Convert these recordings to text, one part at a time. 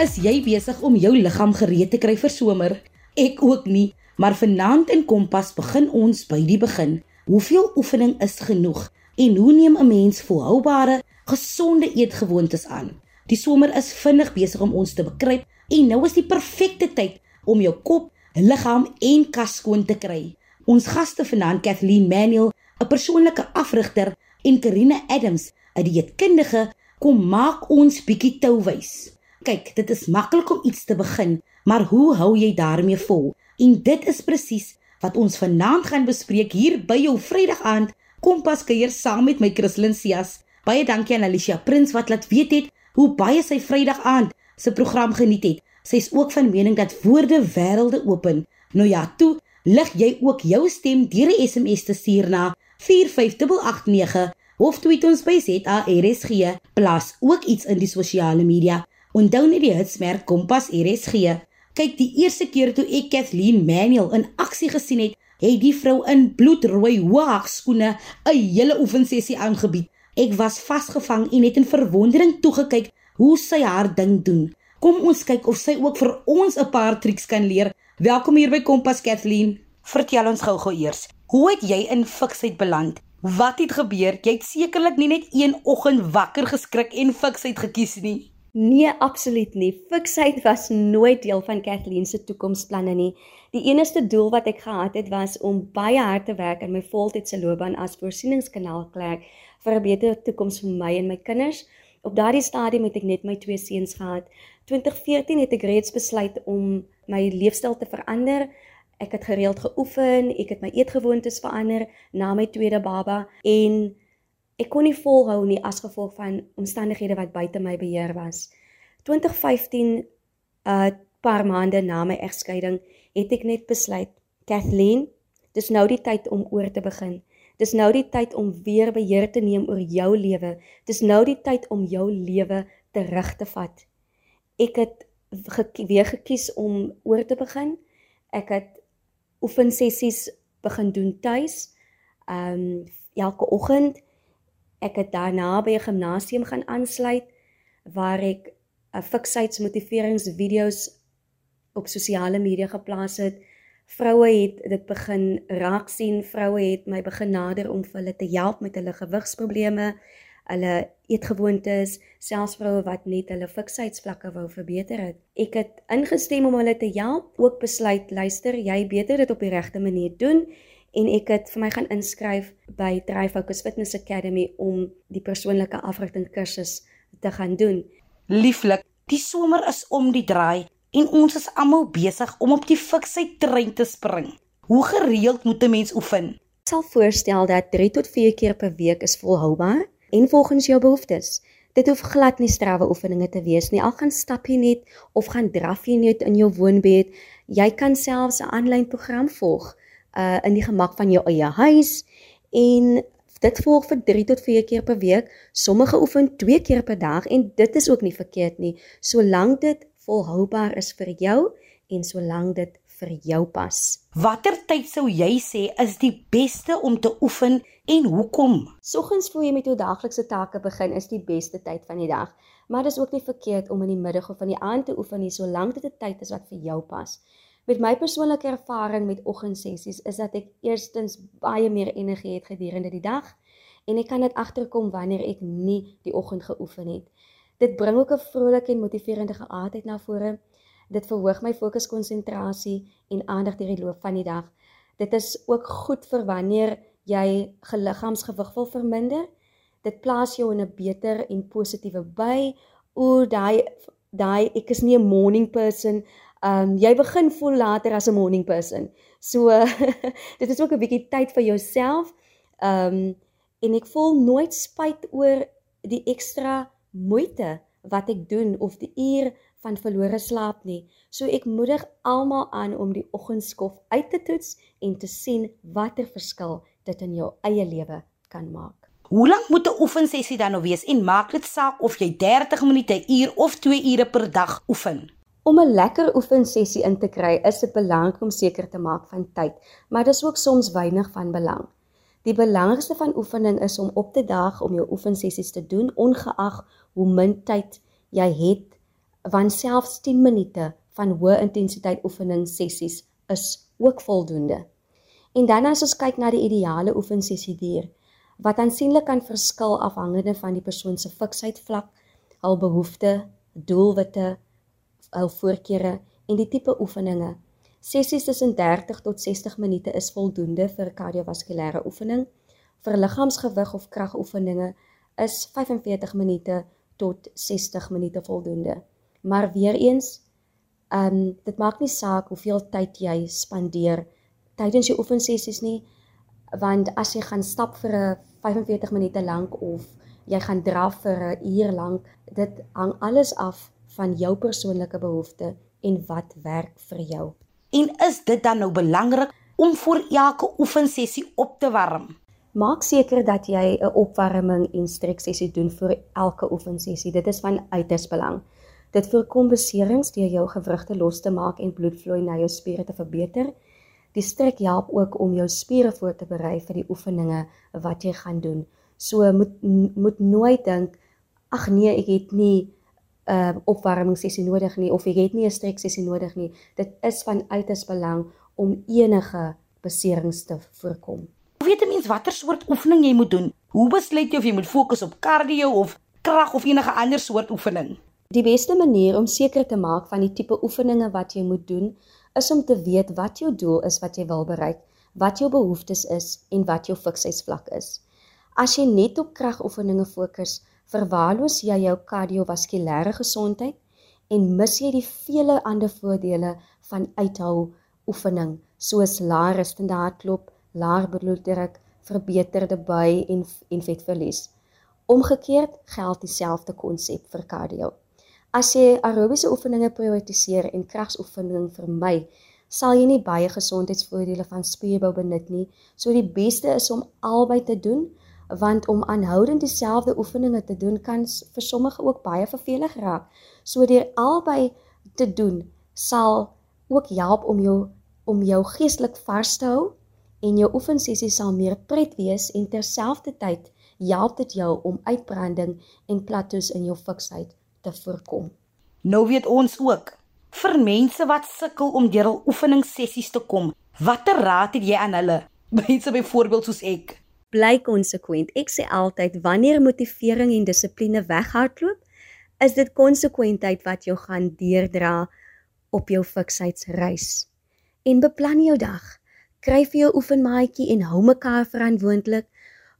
Is jy besig om jou liggaam gereed te kry vir somer? Ek ook nie, maar vanaand in Kompas begin ons by die begin. Hoeveel oefening is genoeg en hoe neem 'n mens volhoubare, gesonde eetgewoontes aan? Die somer is vinnig besig om ons te bekruip en nou is die perfekte tyd om jou kop, liggaam en kas skoon te kry. Ons gaste vanaand Kathleen Manuel, 'n persoonlike afrigter en Karina Adams, 'n dieetkundige, kom maak ons bietjie touwys. Kyk, dit is maklik om iets te begin, maar hoe hou jy daarmee vol? En dit is presies wat ons vanaand gaan bespreek hier by jou Vrydag aand Kompas kuier saam met my Christlyn Cias. Baie dankie aan Alicia Prins wat laat weet het hoe baie sy Vrydag aand se program geniet het. Sy is ook van mening dat woorde wêrelde open. Nou ja, toe lig jy ook jou stem deur 'n SMS te stuur na 45889 of tweet ons by ZARSG plus ook iets in die sosiale media. Onthou net die hitsmerk Kompas RSG. Kyk, die eerste keer toe ek Kathleen Manuel in aksie gesien het, het die vrou in bloedrooi hoë skoene 'n hele oefensessie aangebied. Ek was vasgevang en het in verwondering toegekyk hoe sy haar ding doen. Kom ons kyk of sy ook vir ons 'n paar triks kan leer. Welkom hier by Kompas Kathleen. Vertel ons gou-gou eers, hoe het jy in fiksheid beland? Wat het gebeur? Jy het sekerlik nie net een oggend wakker geskrik en fiksheid gekies nie. Nee, absoluut nie. Fiksheid was nooit deel van Kathleen se toekomsplanne nie. Die enigste doel wat ek gehad het was om baie hard te werk in my voltydse loopbaan as voorsieningskanaalklerk vir 'n beter toekoms vir my en my kinders. Op daardie stadium het ek net my twee seuns gehad. 2014 het ek reeds besluit om my leefstyl te verander. Ek het gereeld geoefen, ek het my eetgewoontes verander na my tweede baba en Ek kon nie volhou nie as gevolg van omstandighede wat buite my beheer was. 2015 'n uh, paar maande na my egskeiding het ek net besluit, Kathleen, dis nou die tyd om oor te begin. Dis nou die tyd om weer beheer te neem oor jou lewe. Dis nou die tyd om jou lewe terug te vat. Ek het ge weer gekies om oor te begin. Ek het oefensessies begin doen tuis. Ehm um, elke oggend Ek het daarna by 'n gimnasium gaan aansluit waar ek 'n fiksheidsmotiveringsvideo's op sosiale media geplaas het. Vroue het dit begin raak sien, vroue het my begin nader om vir hulle te help met hulle gewigsprobleme, hulle eetgewoontes, selfs vroue wat net hulle fiksheidsvlakke wou verbeter het. Ek het ingestem om hulle te help, ook besluit, luister, jy beter dit op die regte manier doen en ek het vir my gaan inskryf by Thrive Focus Fitness Academy om die persoonlike afrigting kursus te gaan doen. Lieflik, die somer is om die draai en ons is almal besig om op die fiksheid trein te spring. Hoe gereeld moet 'n mens oefen? Ek sal voorstel dat 3 tot 4 keer per week is volhoubaar en volgens jou behoeftes. Dit hoef glad nie strawwe oefeninge te wees nie. Al gaan stap jy net of gaan draf jy net in jou woonbed, jy kan selfs 'n aanlyn program volg uh in die gemak van jou eie huis en dit volg vir 3 tot 4 keer per week. Sommige oefen 2 keer per dag en dit is ook nie verkeerd nie, solank dit volhoubaar is vir jou en solank dit vir jou pas. Watter tyd sou jy sê is die beste om te oefen en hoekom? Soggens voor jy met jou daaglikse take begin is die beste tyd van die dag, maar dit is ook nie verkeerd om in die middag of in die aand te oefen nie, solank dit 'n tyd is wat vir jou pas. Met my persoonlike ervaring met oggendsessies is dat ek eerstens baie meer energie het gedurende die dag en ek kan dit agterkom wanneer ek nie die oggend geoefen het. Dit bring ook 'n vrolike en motiverende gelaatheid na vore. Dit verhoog my fokuskonsentrasie en aandag deur die loop van die dag. Dit is ook goed vir wanneer jy geliggaamsgewig wil verminder. Dit plaas jou in 'n beter en positiewe by. O, daai daai ek is nie 'n morning person Um jy begin voel later as 'n morning person. So dit is ook 'n bietjie tyd vir jouself. Um en ek voel nooit spyt oor die ekstra moeite wat ek doen of die uur van verlore slaap nie. So ek moedig almal aan om die oggendskof uit te toets en te sien watter verskil dit in jou eie lewe kan maak. Hoe lank moet 'n oefensessie dan nou wees en maak dit saak of jy 30 minute, uur of 2 ure per dag oefen? Om 'n lekker oefensessie in te kry, is dit belangrik om seker te maak van tyd, maar dis ook soms weinig van belang. Die belangrikste van oefening is om op te daag om jou oefensessies te doen ongeag hoe min tyd jy het want selfs 10 minute van hoë intensiteit oefening sessies is ook voldoende. En dan as ons kyk na die ideale oefensessie dier, wat aansienlik kan verskil afhangende van die persoon se fiksheid vlak, hul behoeftes, doelwitte, hul voorkeure en die tipe oefeninge. Sessies tussen 30 tot 60 minute is voldoende vir kardiovaskulêre oefening. Vir liggaamsgewig of kragoefeninge is 45 minute tot 60 minute voldoende. Maar weer eens, ehm um, dit maak nie saak hoeveel tyd jy spandeer tydens jou oefensessies nie, want as jy gaan stap vir 'n 45 minute lank of jy gaan draf vir 'n uur lank, dit hang alles af van jou persoonlike behoeftes en wat werk vir jou. En is dit dan nou belangrik om vir elke oefensessie op te warm? Maak seker dat jy 'n opwarming en streksessie doen vir elke oefensessie. Dit is van uiters belang. Dit voorkom beserings deur jou gewrigte los te maak en bloedvloei na jou spiere te verbeter. Die strek help ook om jou spiere voor te berei vir die oefeninge wat jy gaan doen. So moet moet nooit dink ag nee, ek het nie 'n uh, opwarmingssessie nodig nie of ek het nie 'n streksessie nodig nie. Dit is van uiters belang om enige beserings te voorkom. Hoe weet 'n mens watter soort oefening jy moet doen? Hoe besluit jy of jy moet fokus op cardio of krag of enige ander soort oefening? Die beste manier om seker te maak van die tipe oefeninge wat jy moet doen, is om te weet wat jou doel is wat jy wil bereik, wat jou behoeftes is en wat jou fiksheidsvlak is. As jy net op kragoefeninge fokus, verwaarloos jy jou kardiovaskulêre gesondheid en mis jy die vele ander voordele van uithou oefening soos laer standaardklop, laer bloeddruk, verbeterde buig en en vetverlies. Omgekeerd geld dieselfde konsep vir cardio. As jy aerobiese oefeninge prioritiseer en kragsoefening vermy, sal jy nie baie gesondheidsvoordele van spierbou benut nie. So die beste is om albei te doen, want om aanhoudend dieselfde oefeninge te doen kan vir sommige ook baie vervelig raak. So deur albei te doen, sal ook help om jou om jou geestelik vars te hou en jou oefensessie sal meer pret wees en terselfdertyd help dit jou om uitbranding en plateaus in jou fiksheid te voorkom. Nou weet ons ook vir mense wat sukkel om deur hul oefeningssessies te kom, watter raad het jy aan hulle? Mense byvoorbeeld soos ek. Bly konsekwent. Ek sê altyd wanneer motivering en dissipline weghardloop, is dit konsekwentheid wat jou gaan deurdra op jou fiksheidsreis. En beplan jou dag kry vir jou oefenmaatjie en hou mekaar verantwoordelik.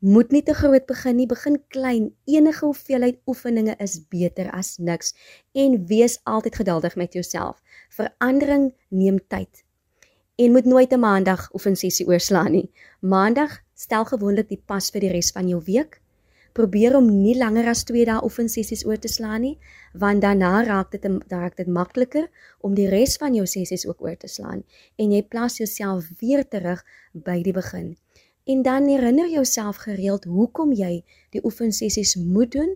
Moet nie te groot begin nie, begin klein. Enige hoeveelheid oefeninge is beter as niks en wees altyd geduldig met jouself. Verandering neem tyd. En moet nooit 'n maandag oefensessie oorslaan nie. Maandag stel gewoonlik die pas vir die res van jou week. Probeer om nie langer as 2 dae oefensessies oor te slaan nie, want daarna raak dit raak dit makliker om die res van jou sessies ook oor te slaan en jy plaas jouself weer terug by die begin. En dan herinner jouself gereeld hoekom jy die oefensessies moet doen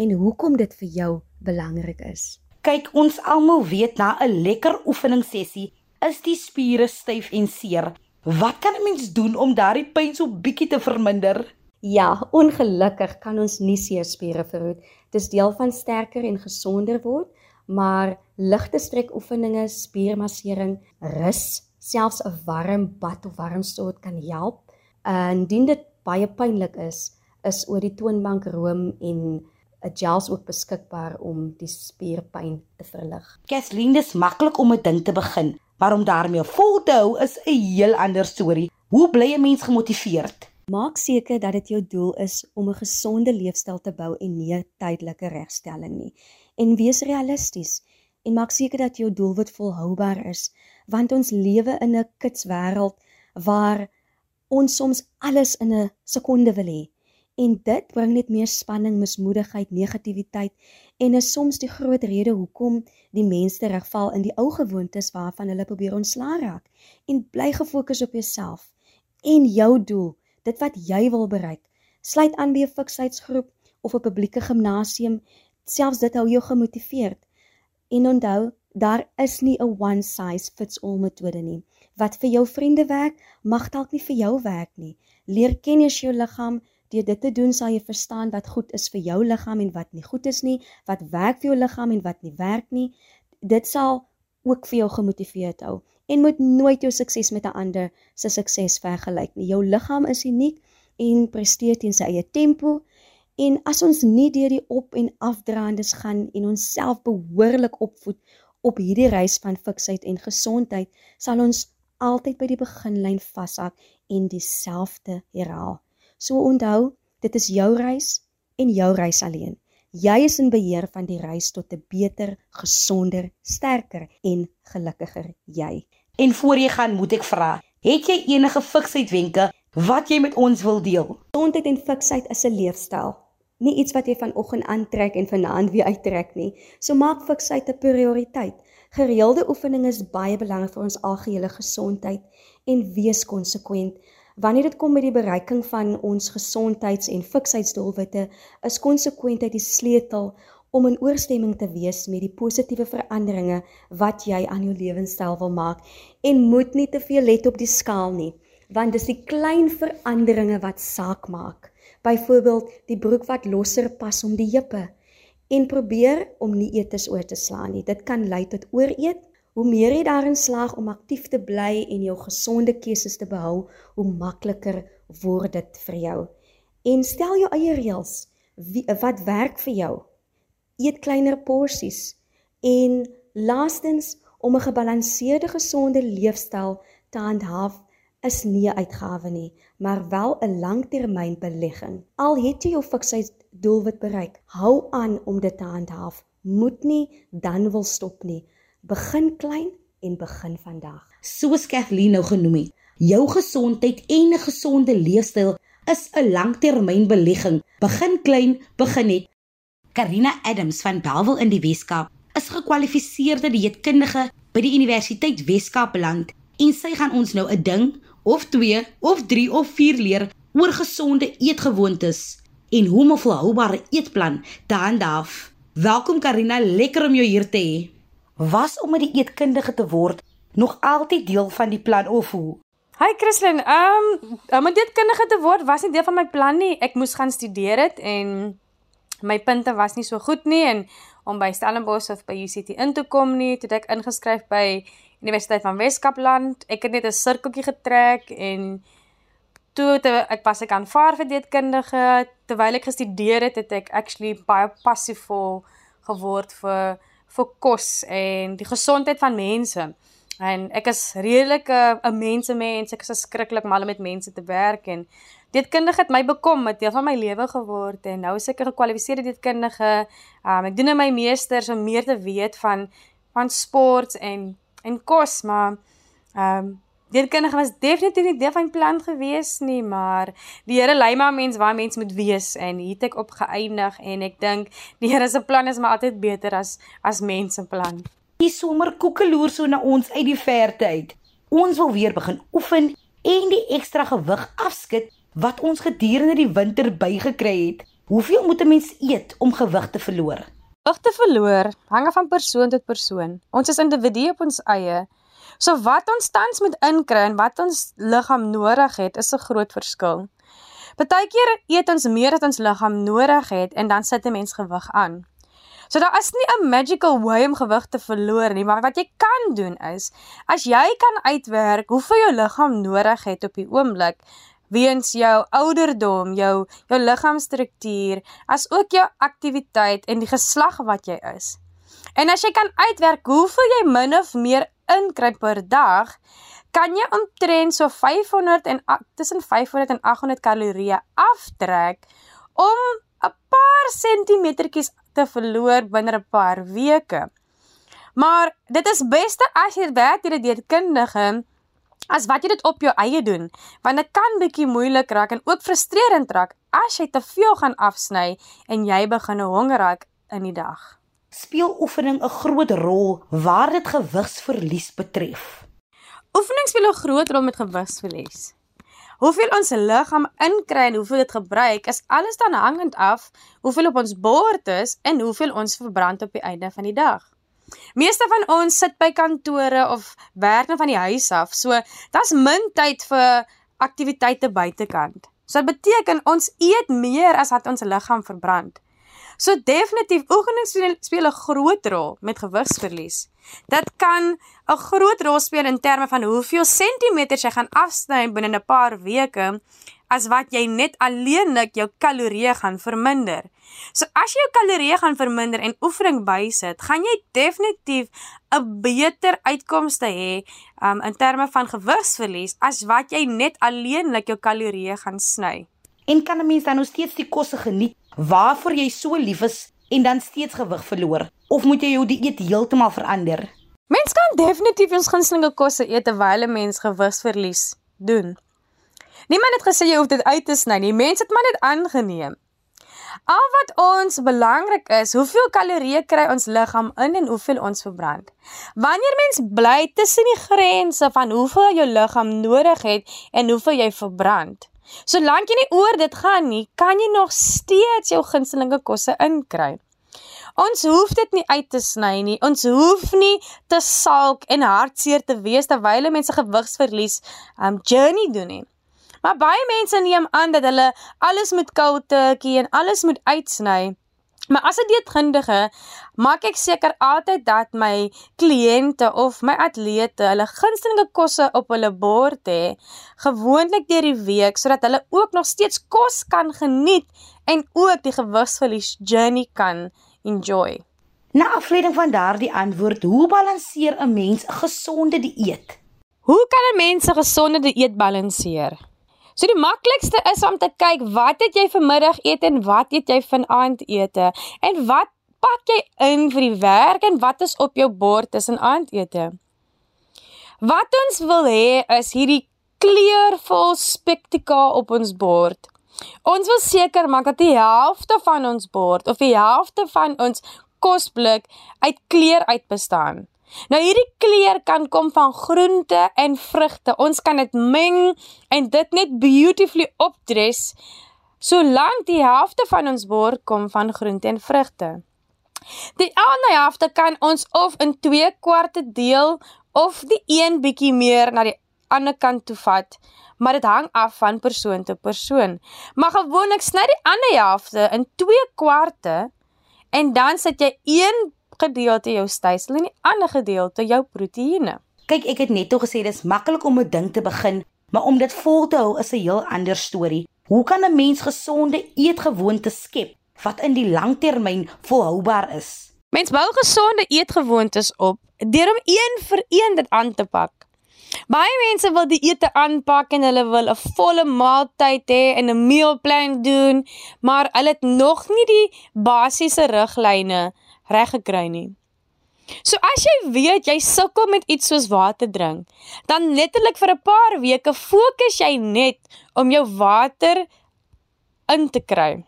en hoekom dit vir jou belangrik is. Kyk, ons almal weet na 'n lekker oefeningssessie is die spiere styf en seer. Wat kan 'n mens doen om daardie pyn so bietjie te verminder? Ja, ongelukkig kan ons nie seerspiere verhoed. Dis deel van sterker en gesonder word, maar ligte strekoefeninge, spiermassering, rus, selfs 'n warm bad of warm stort kan help. Indien dit baie pynlik is, is oor die toonbank room en 'n gels ook beskikbaar om die spierpyn te verlig. Kathleen, dis maklik om 'n ding te begin, maar om daarmee vol te hou is 'n heel ander storie. Hoe bly 'n mens gemotiveerd? Maak seker dat dit jou doel is om 'n gesonde leefstyl te bou en nie 'n tydelike regstelling nie. En wees realisties en maak seker dat jou doelwit volhoubaar is, want ons lewe in 'n kitswêreld waar ons soms alles in 'n sekonde wil hê. En dit bring net meer spanning, mismoedigheid, negativiteit en is soms die groot rede hoekom die mense terugval in die ou gewoontes waarvan hulle probeer ontslaa raak. En bly gefokus op jouself en jou doel dit wat jy wil bereik. Sluit aan by 'n fiksheidsgroep of 'n publieke gimnasium, selfs dit hou jou gemotiveerd. En onthou, daar is nie 'n one size fits all metode nie. Wat vir jou vriende werk, mag dalk nie vir jou werk nie. Leer ken eers jou liggaam, Deur dit te doen sal jy verstaan wat goed is vir jou liggaam en wat nie goed is nie, wat werk vir jou liggaam en wat nie werk nie. Dit sal ook vir jou gemotiveerd hou en moet nooit jou sukses met 'n ander se sukses vergelyk nie. Jou liggaam is uniek en presteer teen sy eie tempo. En as ons nie deur die op en afdraandes gaan en onsself behoorlik opvoed op hierdie reis van fiksheid en gesondheid, sal ons altyd by die beginlyn vashak en dieselfde herhaal. So onthou, dit is jou reis en jou reis alleen. Jy is in beheer van die reis tot 'n beter, gesonder, sterker en gelukkiger jy. En voor jy gaan, moet ek vra, het jy enige fiksheidwenke wat jy met ons wil deel? Gesondheid en fiksheid is 'n leefstyl, nie iets wat jy vanoggend aantrek en vanaand weer uittrek nie. So maak fiksheid 'n prioriteit. Gereelde oefening is baie belangrik vir ons algehele gesondheid en wees konsekwent. Wanneer dit kom by die bereiking van ons gesondheids- en fiksheidsdoelwitte, is konsekwentheid die sleutel om in ooreenstemming te wees met die positiewe veranderinge wat jy aan jou lewenstyl wil maak en moet nie te veel let op die skaal nie, want dis die klein veranderinge wat saak maak. Byvoorbeeld die broek wat losser pas om die heupe en probeer om nie etes oor te slaan nie. Dit kan lei tot ooreet Hoe meer jy daarin slaag om aktief te bly en jou gesonde keuses te behou, hoe makliker word dit vir jou. En stel jou eie reëls. Wat werk vir jou? Eet kleiner porsies en laastens om 'n gebalanseerde gesonde leefstyl te handhaaf is nie 'n uitgawe nie, maar wel 'n langtermynbelegging. Al het jy jou fiksheid doelwit bereik, hou aan om dit te handhaaf. Moet nie dan wil stop nie. Begin klein en begin vandag. Soos Kathleen nou genoem het, jou gesondheid en 'n gesonde leefstyl is 'n langtermynbelegging. Begin klein, begin net. Karina Adams van Bellville in die Weskaap is gekwalifiseerde dieetkundige by die Universiteit Weskaapland en sy gaan ons nou 'n ding of 2 of 3 of 4 leer oor gesonde eetgewoontes en hoe om 'n volhoubare eetplan te handhaaf. Welkom Karina, lekker om jou hier te hê was om 'n die eetkundige te word nog altyd deel van die plan of hoe? Hi Christlyn, ehm um, om 'n eetkundige te word was nie deel van my plan nie. Ek moes gaan studeer dit en my punte was nie so goed nie en om by Stellenbosch of by UCT in te kom nie, het ek ingeskryf by Universiteit van Weskaapland. Ek het net 'n sirkeltjie getrek en toe te, ek pas ek aanvaar vir eetkundige terwyl ek gestudeer het, het ek actually baie passievol geword vir vir kos en die gesondheid van mense. En ek is redelik 'n mensemens, ek is skrikkelik mal om met mense te werk en dietkundige het my bekom, het deel van my lewe geword en nou is ek 'n gekwalifiseerde dietkundige. Um ek doen nou my meesters om meer te weet van van sport en en kos, maar um Dierkundige was definitief nie deel van die plan gewees nie, maar die Here lei maar mens waar mens moet wees en hier het ek op geëindig en ek dink die Here se plan is maar altyd beter as as mens se plan. Die somer koekeloer so na ons uit die verte uit. Ons wil weer begin oefen en die ekstra gewig afskud wat ons gedurende die winter bygekry het. Hoeveel moet 'n mens eet om gewig te verloor? Gewig te verloor hang af van persoon tot persoon. Ons is individue op ons eie So wat ons tans moet inkry en wat ons liggaam nodig het, is 'n groot verskil. Partykeer eet ons meer as ons liggaam nodig het en dan sit 'n mens gewig aan. So daar is nie 'n magical way om gewig te verloor nie, maar wat jy kan doen is, as jy kan uitwerk hoeveel jou liggaam nodig het op die oomblik, weens jou ouderdom, jou jou liggaamstruktuur, as ook jou aktiwiteit en die geslag wat jy is. En as jy kan uitwerk hoeveel jy min of meer inkry per dag, kan jy omtrent so 500 en tussen 500 en 800 kalorieë aftrek om 'n paar sentimetertjies te verloor binne 'n paar weke. Maar dit is beste as jy werk deur 'n dietkundige as wat jy dit op jou eie doen, want dit kan bietjie moeilik raak en ook frustrerend raak as jy te veel gaan afsny en jy begin honger raak in die dag speel oefening 'n groot rol waar dit gewigsverlies betref. Oefening speel 'n groot rol met gewigsverlies. Hoeveel ons liggaam inkry en hoeveel dit gebruik, is alles dan hangend af hoeveel op ons bord is en hoeveel ons verbrand op die einde van die dag. Meeste van ons sit by kantore of werk net van die huis af, so daar's min tyd vir aktiwiteite buitekant. So dit beteken ons eet meer as wat ons liggaam verbrand. So definitief oefening speel 'n groot rol met gewigsverlies. Dit kan 'n groot rol speel in terme van hoeveel sentimeters jy gaan afsny binne 'n paar weke as wat jy net alleenlik jou kalorieë gaan verminder. So as jy jou kalorieë gaan verminder en oefening bysit, gaan jy definitief 'n beter uitkomste hê um, in terme van gewigsverlies as wat jy net alleenlik jou kalorieë gaan sny. En kan 'n mens dan nog steeds die kosse geniet waarvoor jy so lief is en dan steeds gewig verloor of moet jy jou dieet heeltemal verander? Mens kan definitief ons gunstelinge kosse eet terwyl 'n mens gewigsverlies doen. Niemand het gesê jy hoef dit uit te sny nie. Mense het maar net aangeneem. Al wat ons belangrik is, hoeveel kalorieë kry ons liggaam in en hoeveel ons verbrand. Wanneer mens bly tussen die grense van hoeveel jou liggaam nodig het en hoeveel jy verbrand. Solank jy nie oor dit gaan nie, kan jy nog steeds jou gunstelinge kosse inkry. Ons hoef dit nie uit te sny nie. Ons hoef nie te salk en hartseer te wees terwyl mense gewigsverlies um journey doen nie. Maar baie mense neem aan dat hulle alles moet koud turkie en alles moet uitsny. Maar as 'n dieetkundige maak ek seker altyd dat my kliënte of my atlete hulle gunstelinge kosse op hulle bord hê, gewoonlik deur die week sodat hulle ook nog steeds kos kan geniet en ook die gewigsverlies journey kan enjoy. Na afleiding van daardie antwoord, hoe balanseer 'n mens 'n gesonde dieet? Hoe kan 'n mens 'n gesonde dieet balanseer? So die maklikste is om te kyk wat het jy vanmiddag eet en wat eet jy vanaand ete en wat pak jy in vir die werk en wat is op jou bord tussen aandete. Wat ons wil hê is hierdie kleurvol spektakel op ons bord. Ons wil seker maak dat die helfte van ons bord of die helfte van ons kosblik uit kleur uit bestaan. Nou hierdie kleur kan kom van groente en vrugte. Ons kan dit meng en dit net beautifully opdres solank die helfte van ons bord kom van groente en vrugte. Die ander helfte kan ons of in 2 kwarte deel of die een bietjie meer na die ander kant toe vat, maar dit hang af van persoon tot persoon. Maar gewoonlik sny die ander helfte in 2 kwarte en dan sit jy gedeelte jou stysel en die ander gedeelte jou proteïene. Kyk, ek het net al gesê dis maklik om 'n ding te begin, maar om dit vol te hou is 'n heel ander storie. Hoe kan 'n mens gesonde eetgewoontes skep wat in die langtermyn volhoubaar is? Mens bou gesonde eetgewoontes op deur om een vir een dit aan te pak. Baie mense wil die ete aanpak en hulle wil 'n volle maaltyd hê en 'n mealplan doen, maar hulle het nog nie die basiese riglyne reg gekry nie. So as jy weet jy sukkel met iets soos water drink, dan letterlik vir 'n paar weke fokus jy net om jou water in te kry.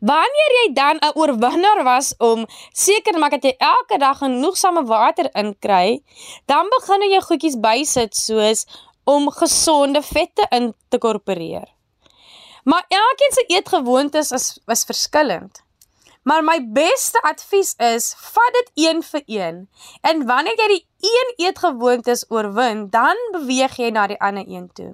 Wanneer jy dan 'n oorwinnaar was om seker maak dat jy elke dag genoegsame water inkry, dan begin jy goedjies bysit soos om gesonde vette in te korporeer. Maar elkeen se eetgewoontes is is verskillend. Maar my beste advies is, vat dit een vir een. En wanneer jy die een eetgewoontes oorwin, dan beweeg jy na die ander een toe.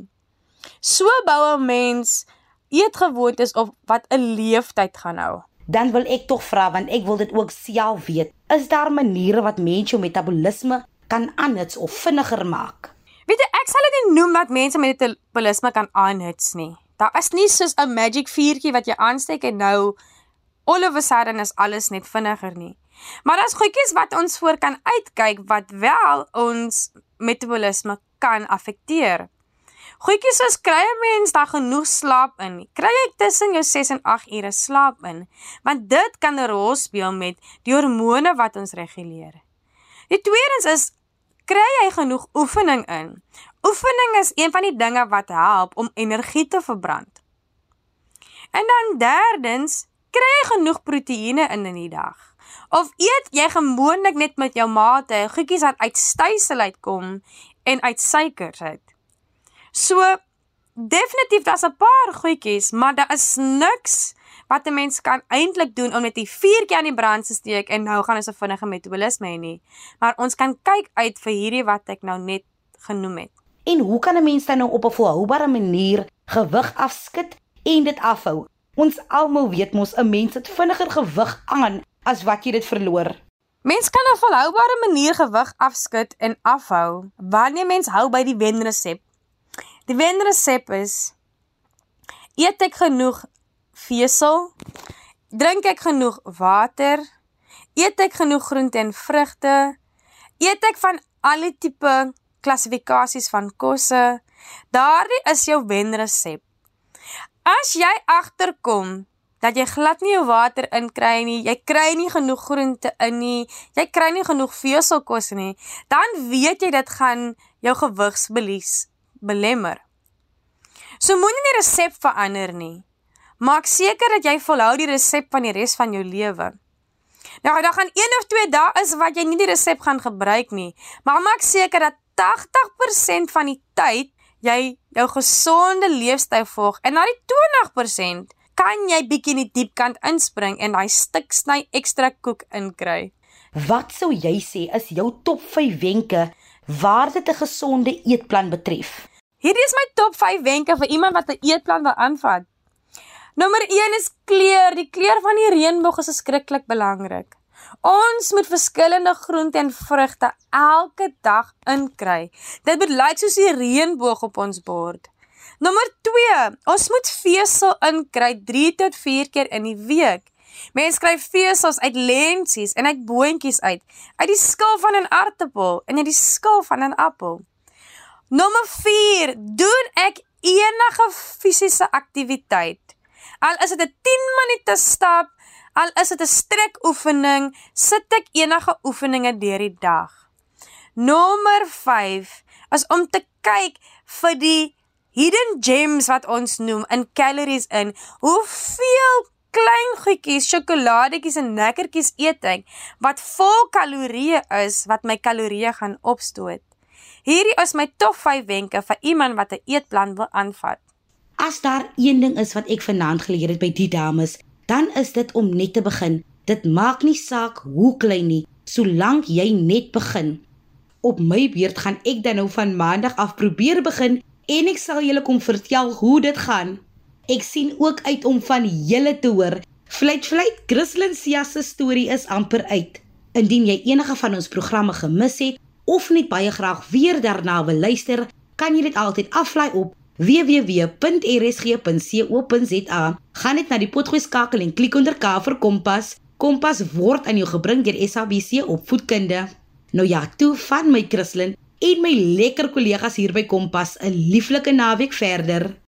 So bou 'n mens eetgewoontes op wat 'n leeftyd gaan hou. Dan wil ek tog vra want ek wil dit ook self weet. Is daar maniere wat mens jou metabolisme kan aanhits of vinniger maak? Weet jy, ek sal dit nie noem dat mense met metabolisme kan aanhits nie. Daar is nie soos 'n magic vuurtjie wat jy aansteek en nou all of a sudden is alles net vinniger nie. Maar daar's goedjies wat ons voor kan uitkyk wat wel ons metabolisme kan affekteer. Goedjies soos kry 'n mens dan genoeg slaap in? Kry jy tussen jou 6 en 8 ure slaap in? Want dit kan 'n rol speel met die hormone wat ons reguleer. Die tweedens is kry jy genoeg oefening in? Oefening is een van die dinge wat help om energie te verbrand. En dan derdens, kry jy genoeg proteïene in in die dag? Of eet jy gewoonlik net met jou mate goedjies wat uit stysel uitkom en uit suikers uit? So definitief daar's 'n paar goedjies, maar daar is niks wat 'n mens kan eintlik doen om net die vuurtjie aan die brand te steek en nou gaan ons 'n vinnige metabolisme hê nie. Maar ons kan kyk uit vir hierdie wat ek nou net genoem het. En hoe kan 'n mens dan nou op 'n volhoubare manier gewig afskud en dit afhou? Ons almal weet mos 'n mens het vinniger gewig aan as wat jy dit verloor. Mens kan 'n volhoubare manier gewig afskud en afhou wanneer mens hou by die wenresep. Die wenresep is eet ek genoeg vesel? Drink ek genoeg water? Eet ek genoeg groente en vrugte? Eet ek van alle tipe klassifikasies van kosse? Daardie is jou wenresep. As jy agterkom dat jy glad nie jou water inkry nie, jy kry nie genoeg groente in nie, jy kry nie genoeg veselkos nie, dan weet jy dit gaan jou gewigsbelies belemmer. So moenie die resep verander nie. Maak seker dat jy volhou die resep van die res van jou lewe. Nou, daar gaan 1 of 2 dae is wat jy nie die resep gaan gebruik nie, maar maak seker dat 80% van die tyd jy jou gesonde leefstyl volg en na die 20% kan jy bietjie in die diep kant inspring en daai stuk sny ekstra koek inkry. Wat sou jy sê is jou top 5 wenke waar dit 'n gesonde eetplan betref? Hierdie is my top 5 wenke vir iemand wat 'n eetplan wil aanvat. Nommer 1 is kleur. Die kleur van die reënboog is skrikkelik belangrik. Ons moet verskillende groente en vrugte elke dag inkry. Dit moet lyk soos die reënboog op ons bord. Nommer 2, ons moet vesel inkry 3 tot 4 keer in die week. Mense kry vesels uit lentsies en uit boontjies uit, uit die skil van 'n aartappel en uit die skil van 'n appel. Nommer 4, doen ek enige fisiese aktiwiteit. Al is dit 'n 10 minute stap, al is dit 'n strekoefening, sit ek enige oefeninge deur die dag. Nommer 5 is om te kyk vir die hidden gems wat ons noem in calories in. Hoeveel klein goedjies, sjokoladetjies en lekkertjies eet ek wat vol kalorieë is wat my kalorieë gaan opstoot. Hierdie is my top 5 wenke vir iemand wat 'n eetplan wil aanvat. As daar een ding is wat ek vanaand geleer het by die dames, dan is dit om net te begin. Dit maak nie saak hoe klein nie, solank jy net begin. Op my beurt gaan ek dan nou van maandag af probeer begin en ek sal julle kom vertel hoe dit gaan. Ek sien ook uit om van julle te hoor. Fluit fluit, Christlyn Sia se storie is amper uit. Indien jy enige van ons programme gemis het of net baie graag weer daarna wil luister, kan jy dit altyd aflaai op www.rsg.co.za. Gaan net na die potgooi skakel en klik onder K vir Kompas. Kompas word aan jou gebring deur SABC Opvoedkunde. Nou ja, toe van my Christlyn en my lekker kollegas hier by Kompas 'n lieflike naweek verder.